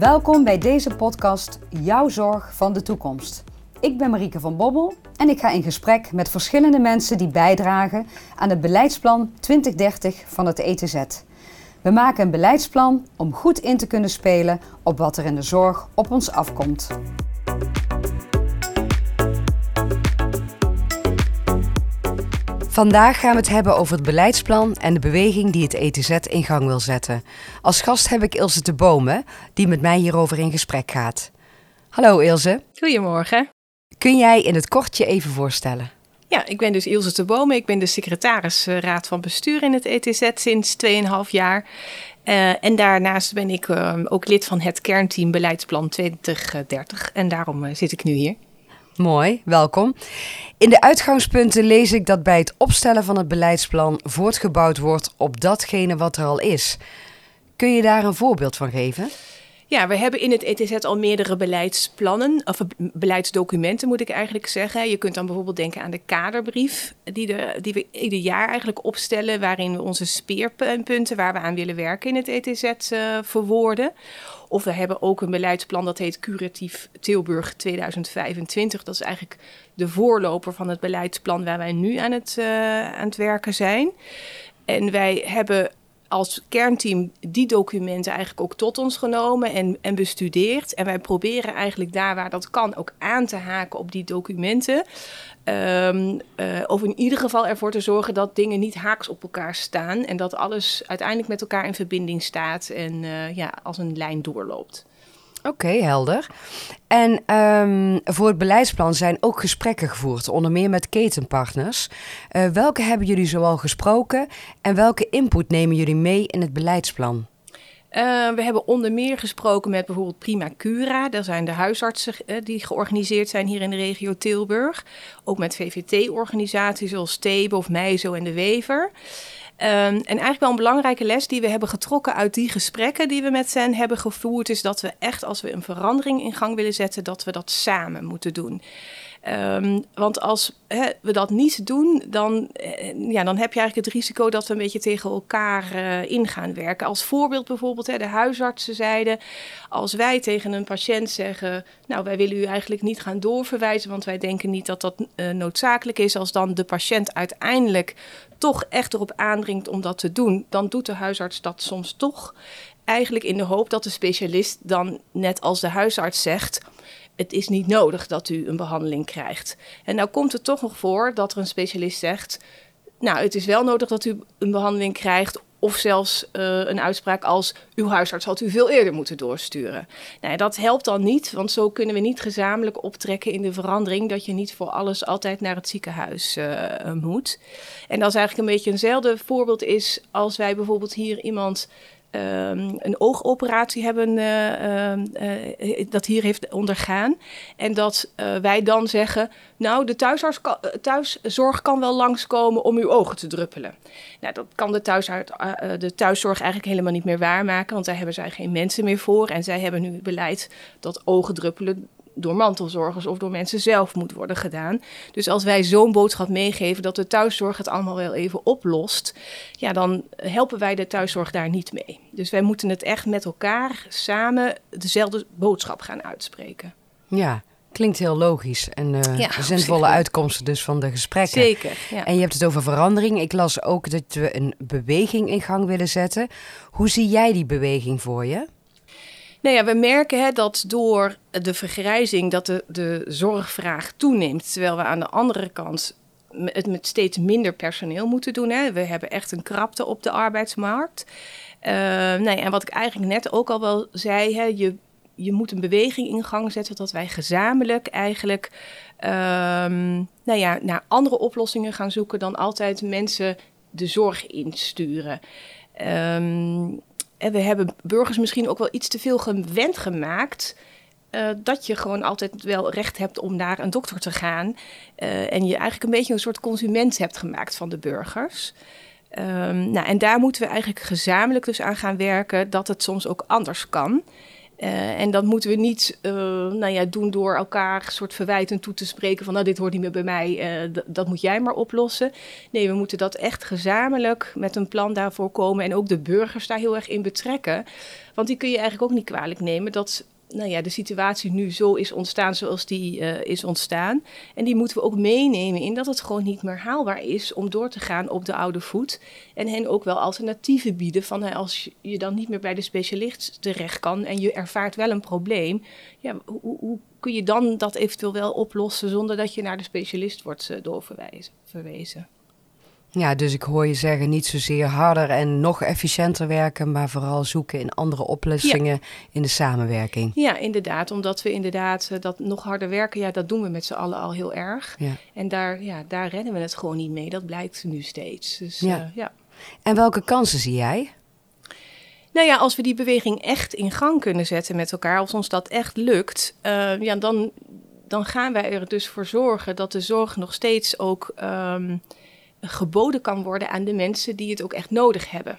Welkom bij deze podcast Jouw Zorg van de Toekomst. Ik ben Marieke van Bobbel en ik ga in gesprek met verschillende mensen die bijdragen aan het beleidsplan 2030 van het ETZ. We maken een beleidsplan om goed in te kunnen spelen op wat er in de zorg op ons afkomt. Vandaag gaan we het hebben over het beleidsplan en de beweging die het ETZ in gang wil zetten. Als gast heb ik Ilse de Bomen, die met mij hierover in gesprek gaat. Hallo Ilse. Goedemorgen. Kun jij in het kort je even voorstellen? Ja, ik ben dus Ilse de Bomen. Ik ben de secretaris uh, raad van bestuur in het ETZ sinds 2,5 jaar. Uh, en daarnaast ben ik uh, ook lid van het kernteam Beleidsplan 2030. En daarom zit ik nu hier. Mooi, welkom. In de uitgangspunten lees ik dat bij het opstellen van het beleidsplan voortgebouwd wordt op datgene wat er al is. Kun je daar een voorbeeld van geven? Ja, we hebben in het ETZ al meerdere beleidsplannen, of beleidsdocumenten moet ik eigenlijk zeggen. Je kunt dan bijvoorbeeld denken aan de kaderbrief, die, die we ieder jaar eigenlijk opstellen, waarin we onze speerpunten waar we aan willen werken in het ETZ uh, eh, verwoorden. Of we hebben ook een beleidsplan dat heet Curatief Tilburg 2025. Dat is eigenlijk de voorloper van het beleidsplan waar wij nu aan het, uh, aan het werken zijn. En wij hebben als kernteam die documenten eigenlijk ook tot ons genomen en, en bestudeerd. En wij proberen eigenlijk daar waar dat kan ook aan te haken op die documenten. Um, uh, of in ieder geval ervoor te zorgen dat dingen niet haaks op elkaar staan. En dat alles uiteindelijk met elkaar in verbinding staat en uh, ja, als een lijn doorloopt. Oké, helder. En um, voor het beleidsplan zijn ook gesprekken gevoerd, onder meer met ketenpartners. Uh, welke hebben jullie zoal gesproken en welke input nemen jullie mee in het beleidsplan? Uh, we hebben onder meer gesproken met bijvoorbeeld Prima Cura. Dat zijn de huisartsen uh, die georganiseerd zijn hier in de regio Tilburg. Ook met VVT-organisaties zoals Thebe of Meizo en de Wever. Um, en eigenlijk wel een belangrijke les die we hebben getrokken uit die gesprekken die we met hen hebben gevoerd, is dat we echt als we een verandering in gang willen zetten, dat we dat samen moeten doen. Um, want als we dat niet doen, dan, eh, ja, dan heb je eigenlijk het risico dat we een beetje tegen elkaar uh, in gaan werken. Als voorbeeld bijvoorbeeld, de huisartsen zeiden: als wij tegen een patiënt zeggen, nou wij willen u eigenlijk niet gaan doorverwijzen, want wij denken niet dat dat uh, noodzakelijk is, als dan de patiënt uiteindelijk toch echt erop aandringt om dat te doen, dan doet de huisarts dat soms toch. Eigenlijk in de hoop dat de specialist dan, net als de huisarts zegt, het is niet nodig dat u een behandeling krijgt. En nou komt het toch nog voor dat er een specialist zegt, nou het is wel nodig dat u een behandeling krijgt of zelfs uh, een uitspraak als uw huisarts had u veel eerder moeten doorsturen. Nou, dat helpt dan niet, want zo kunnen we niet gezamenlijk optrekken in de verandering dat je niet voor alles altijd naar het ziekenhuis uh, moet. En dat is eigenlijk een beetje eenzelfde voorbeeld is als wij bijvoorbeeld hier iemand Um, een oogoperatie hebben uh, uh, dat hier heeft ondergaan. En dat wij dan zeggen, nou, de thuiszorg kan wel langskomen om uw ogen te druppelen. Nou, dat kan de, de thuiszorg eigenlijk helemaal niet meer waarmaken, want daar hebben zij geen mensen meer voor. En zij hebben nu het beleid dat ogen druppelen door mantelzorgers of door mensen zelf moet worden gedaan. Dus als wij zo'n boodschap meegeven dat de thuiszorg het allemaal wel even oplost, ja, dan helpen wij de thuiszorg daar niet mee. Dus wij moeten het echt met elkaar samen dezelfde boodschap gaan uitspreken. Ja, Klinkt heel logisch en uh, ja, zinvolle uitkomsten dus van de gesprekken. Zeker. Ja. En je hebt het over verandering. Ik las ook dat we een beweging in gang willen zetten. Hoe zie jij die beweging voor je? Nou ja, we merken hè, dat door de vergrijzing dat de, zorgvraag toeneemt. Terwijl we aan de andere kant het met steeds minder personeel moeten doen. Hè. We hebben echt een krapte op de arbeidsmarkt. Uh, nee, en wat ik eigenlijk net ook al wel zei, hè, je, je moet een beweging in gang zetten dat wij gezamenlijk eigenlijk um, nou ja, naar andere oplossingen gaan zoeken dan altijd mensen de zorg insturen. Um, en we hebben burgers misschien ook wel iets te veel gewend gemaakt. Uh, dat je gewoon altijd wel recht hebt om naar een dokter te gaan. Uh, en je eigenlijk een beetje een soort consument hebt gemaakt van de burgers. Um, nou, en daar moeten we eigenlijk gezamenlijk dus aan gaan werken dat het soms ook anders kan. Uh, en dat moeten we niet uh, nou ja, doen door elkaar soort verwijtend toe te spreken van nou dit hoort niet meer bij mij, uh, dat moet jij maar oplossen. Nee, we moeten dat echt gezamenlijk met een plan daarvoor komen en ook de burgers daar heel erg in betrekken. Want die kun je eigenlijk ook niet kwalijk nemen dat nou ja, de situatie nu zo is ontstaan zoals die uh, is ontstaan. En die moeten we ook meenemen in dat het gewoon niet meer haalbaar is om door te gaan op de oude voet. En hen ook wel alternatieven bieden van als je dan niet meer bij de specialist terecht kan en je ervaart wel een probleem. Ja, hoe, hoe kun je dan dat eventueel wel oplossen zonder dat je naar de specialist wordt uh, doorverwezen? Ja, dus ik hoor je zeggen niet zozeer harder en nog efficiënter werken, maar vooral zoeken in andere oplossingen in de samenwerking. Ja, inderdaad. Omdat we inderdaad uh, dat nog harder werken, ja, dat doen we met z'n allen al heel erg. Ja. En daar, ja, daar rennen we het gewoon niet mee. Dat blijkt nu steeds. Dus, ja. Uh, ja. En welke kansen zie jij? Nou ja, als we die beweging echt in gang kunnen zetten met elkaar, als ons dat echt lukt, uh, ja, dan, dan gaan wij er dus voor zorgen dat de zorg nog steeds ook. Um, geboden kan worden aan de mensen die het ook echt nodig hebben.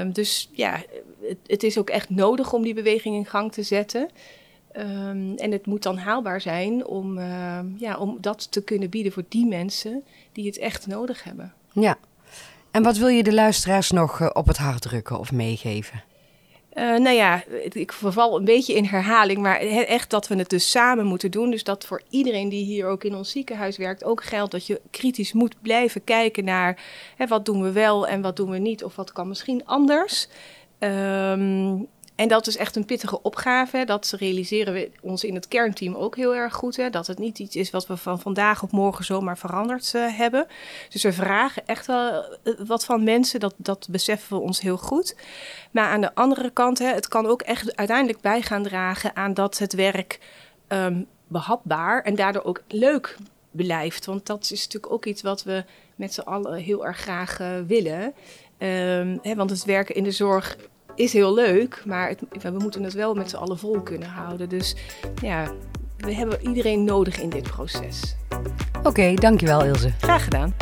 Um, dus ja, het, het, is ook echt nodig om die beweging in gang te zetten. Um, en het moet dan haalbaar zijn om, uh, ja, om dat te kunnen bieden voor die mensen die het echt nodig hebben. Ja, en wat wil je de luisteraars nog uh, op het hart drukken of meegeven? Uh, nou ja, ik verval een beetje in herhaling, maar echt dat we het dus samen moeten doen. Dus dat voor iedereen die hier ook in ons ziekenhuis werkt ook geldt dat je kritisch moet blijven kijken naar hè, wat doen we wel en wat doen we niet of wat kan misschien anders. Um, en dat is echt een pittige opgave. Dat realiseren we ons in het kernteam ook heel erg goed. Hè? Dat het niet iets is wat we van vandaag op morgen zomaar veranderd uh, hebben. Dus we vragen echt wel uh, wat van mensen. Dat, dat beseffen we ons heel goed. Maar aan de andere kant, hè, het kan ook echt uiteindelijk bij gaan dragen aan dat het werk um, behapbaar en daardoor ook leuk blijft. Want dat is natuurlijk ook iets wat we met z'n allen heel erg graag uh, willen. Um, hè, want het werken in de zorg is heel leuk, maar het, we moeten het wel met z'n allen vol kunnen houden. Dus ja, we hebben iedereen nodig in dit proces. Oké, okay, dankjewel Ilse. Graag gedaan.